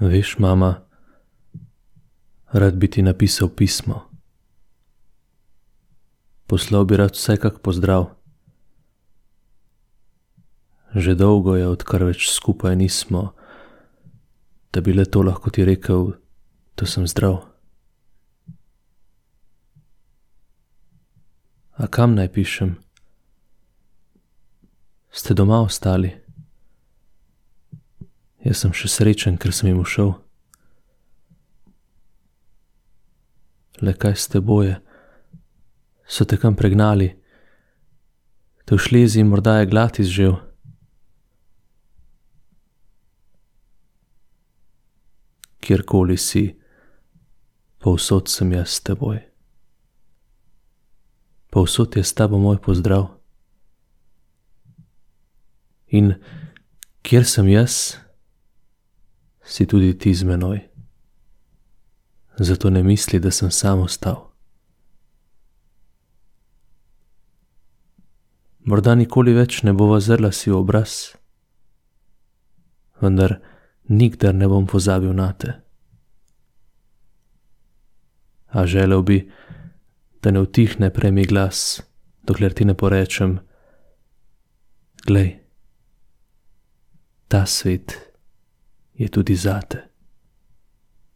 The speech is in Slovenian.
Veš, mama, rad bi ti napisal pismo. Poslal bi rad vsekak pozdrav. Že dolgo je, odkar več skupaj nismo, da bi le to lahko ti rekel, da sem zdrav. A kam naj pišem? Ste doma ostali? Jaz sem še srečen, ker sem jim ušel. Le kaj s teboj je? So te kam pregnali? Te v Šleziji morda je glad izžel? Kjerkoli si, povsod sem jaz s teboj. Povsod je s tabo moj pozdrav. In kjer sem jaz, si tudi ti z menoj. Zato ne misli, da sem sam ostal. Morda nikoli več ne bova zrla si v obraz, vendar nikdar ne bom pozabil nate. A želel bi, da ne utihne prej mi glas, dokler ti ne porečem: Glej, ta svet je tudi zate.